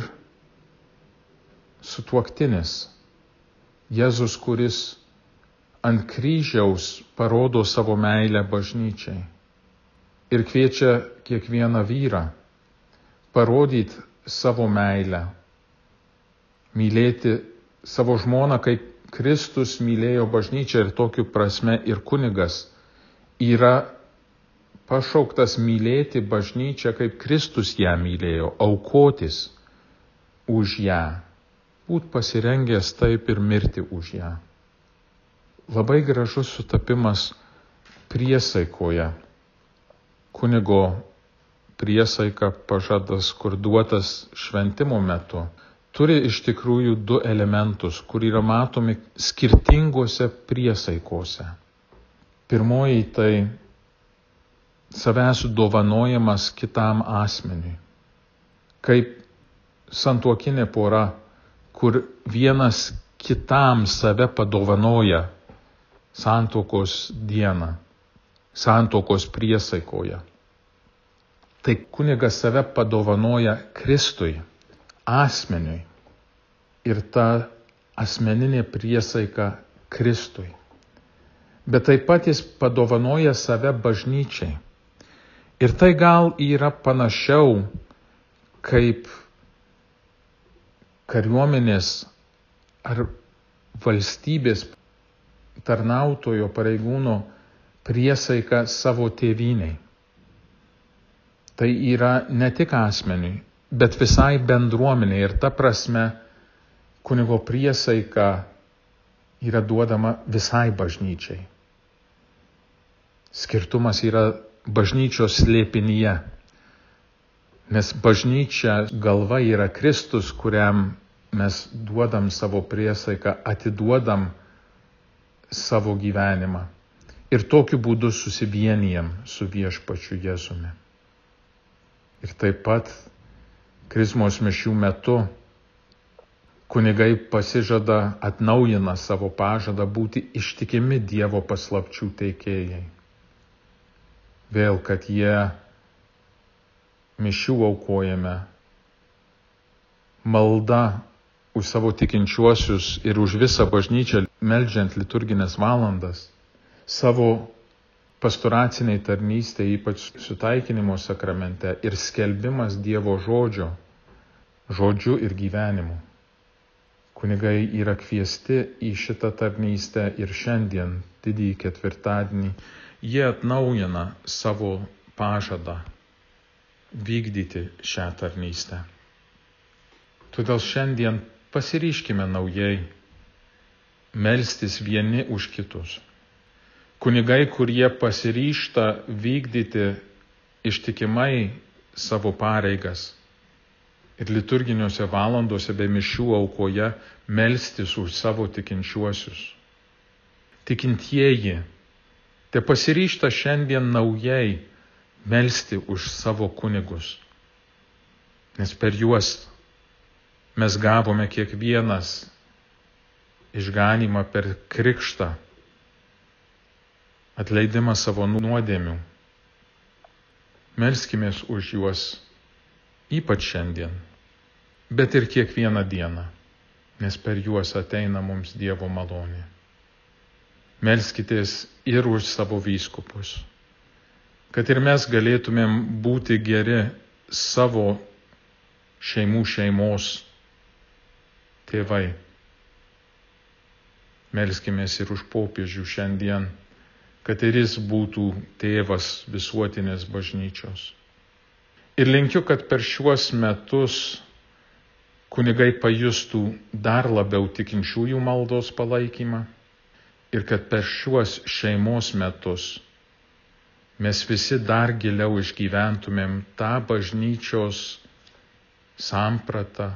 sutuoktinis. Jėzus, kuris ant kryžiaus parodo savo meilę bažnyčiai ir kviečia kiekvieną vyrą parodyti savo meilę, mylėti savo žmoną kaip Kristus mylėjo bažnyčią ir tokiu prasme ir kunigas yra pašauktas mylėti bažnyčią, kaip Kristus ją mylėjo, aukotis už ją, būt pasirengęs taip ir mirti už ją. Labai gražus sutapimas priesaikoje. Kunigo priesaika pažadas, kur duotas šventimo metu turi iš tikrųjų du elementus, kur yra matomi skirtingose priesaikose. Pirmoji tai savęs dovanojimas kitam asmeniui. Kaip santuokinė pora, kur vienas kitam save padovanoja santokos dieną, santokos priesaikoje. Tai kunigas save padovanoja Kristui asmeniui ir ta asmeninė priesaika Kristui. Bet taip pat jis padovanoja save bažnyčiai. Ir tai gal yra panašiau kaip kariuomenės ar valstybės tarnautojo pareigūno priesaika savo tėviniai. Tai yra ne tik asmeniui, bet visai bendruomenė ir ta prasme kunigo priesaika yra duodama visai bažnyčiai. Skirtumas yra bažnyčios slėpinyje, nes bažnyčia galva yra Kristus, kuriam mes duodam savo priesaiką, atiduodam savo gyvenimą ir tokiu būdu susivienijam su viešpačiu Jėzumi. Ir taip pat Krismos mišių metu kunigai pasižada, atnaujina savo pažadą būti ištikimi Dievo paslapčių teikėjai. Vėl, kad jie mišių aukojame, malda už savo tikinčiuosius ir už visą bažnyčią, melžiant liturginės valandas, savo pastoraciniai tarnystė, ypač sutaikinimo sakramente ir skelbimas Dievo žodžio, žodžiu ir gyvenimu. Kunigai yra kviesti į šitą tarnystę ir šiandien, didįjį ketvirtadienį, jie atnaujina savo pažadą vykdyti šią tarnystę. Todėl šiandien pasiryškime naujai melstis vieni už kitus kunigai, kurie pasiryšta vykdyti ištikimai savo pareigas, ir liturginiuose valandose bei mišių aukoje melstis už savo tikinčiuosius. Tikintieji, te pasiryšta šiandien naujai melsti už savo kunigus, nes per juos mes gavome kiekvienas išganimą per krikštą, atleidimą savo nuodėmių. Melskimės už juos ypač šiandien, bet ir kiekvieną dieną, nes per juos ateina mums Dievo malonė. Melskitės ir už savo vyskupus, kad ir mes galėtumėm būti geri savo šeimų šeimos tėvai. Melskimės ir už popiežių šiandien, kad ir jis būtų tėvas visuotinės bažnyčios. Ir linkiu, kad per šiuos metus kunigai pajustų dar labiau tikinčiųjų maldos palaikymą ir kad per šiuos šeimos metus mes visi dar giliau išgyventumėm tą bažnyčios sampratą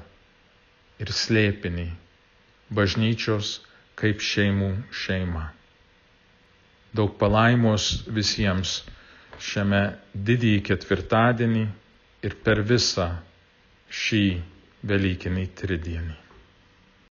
ir slėpinį bažnyčios kaip šeimų šeima. Daug palaimos visiems šiame didįjį ketvirtadienį ir per visą šį Velykinį tridienį.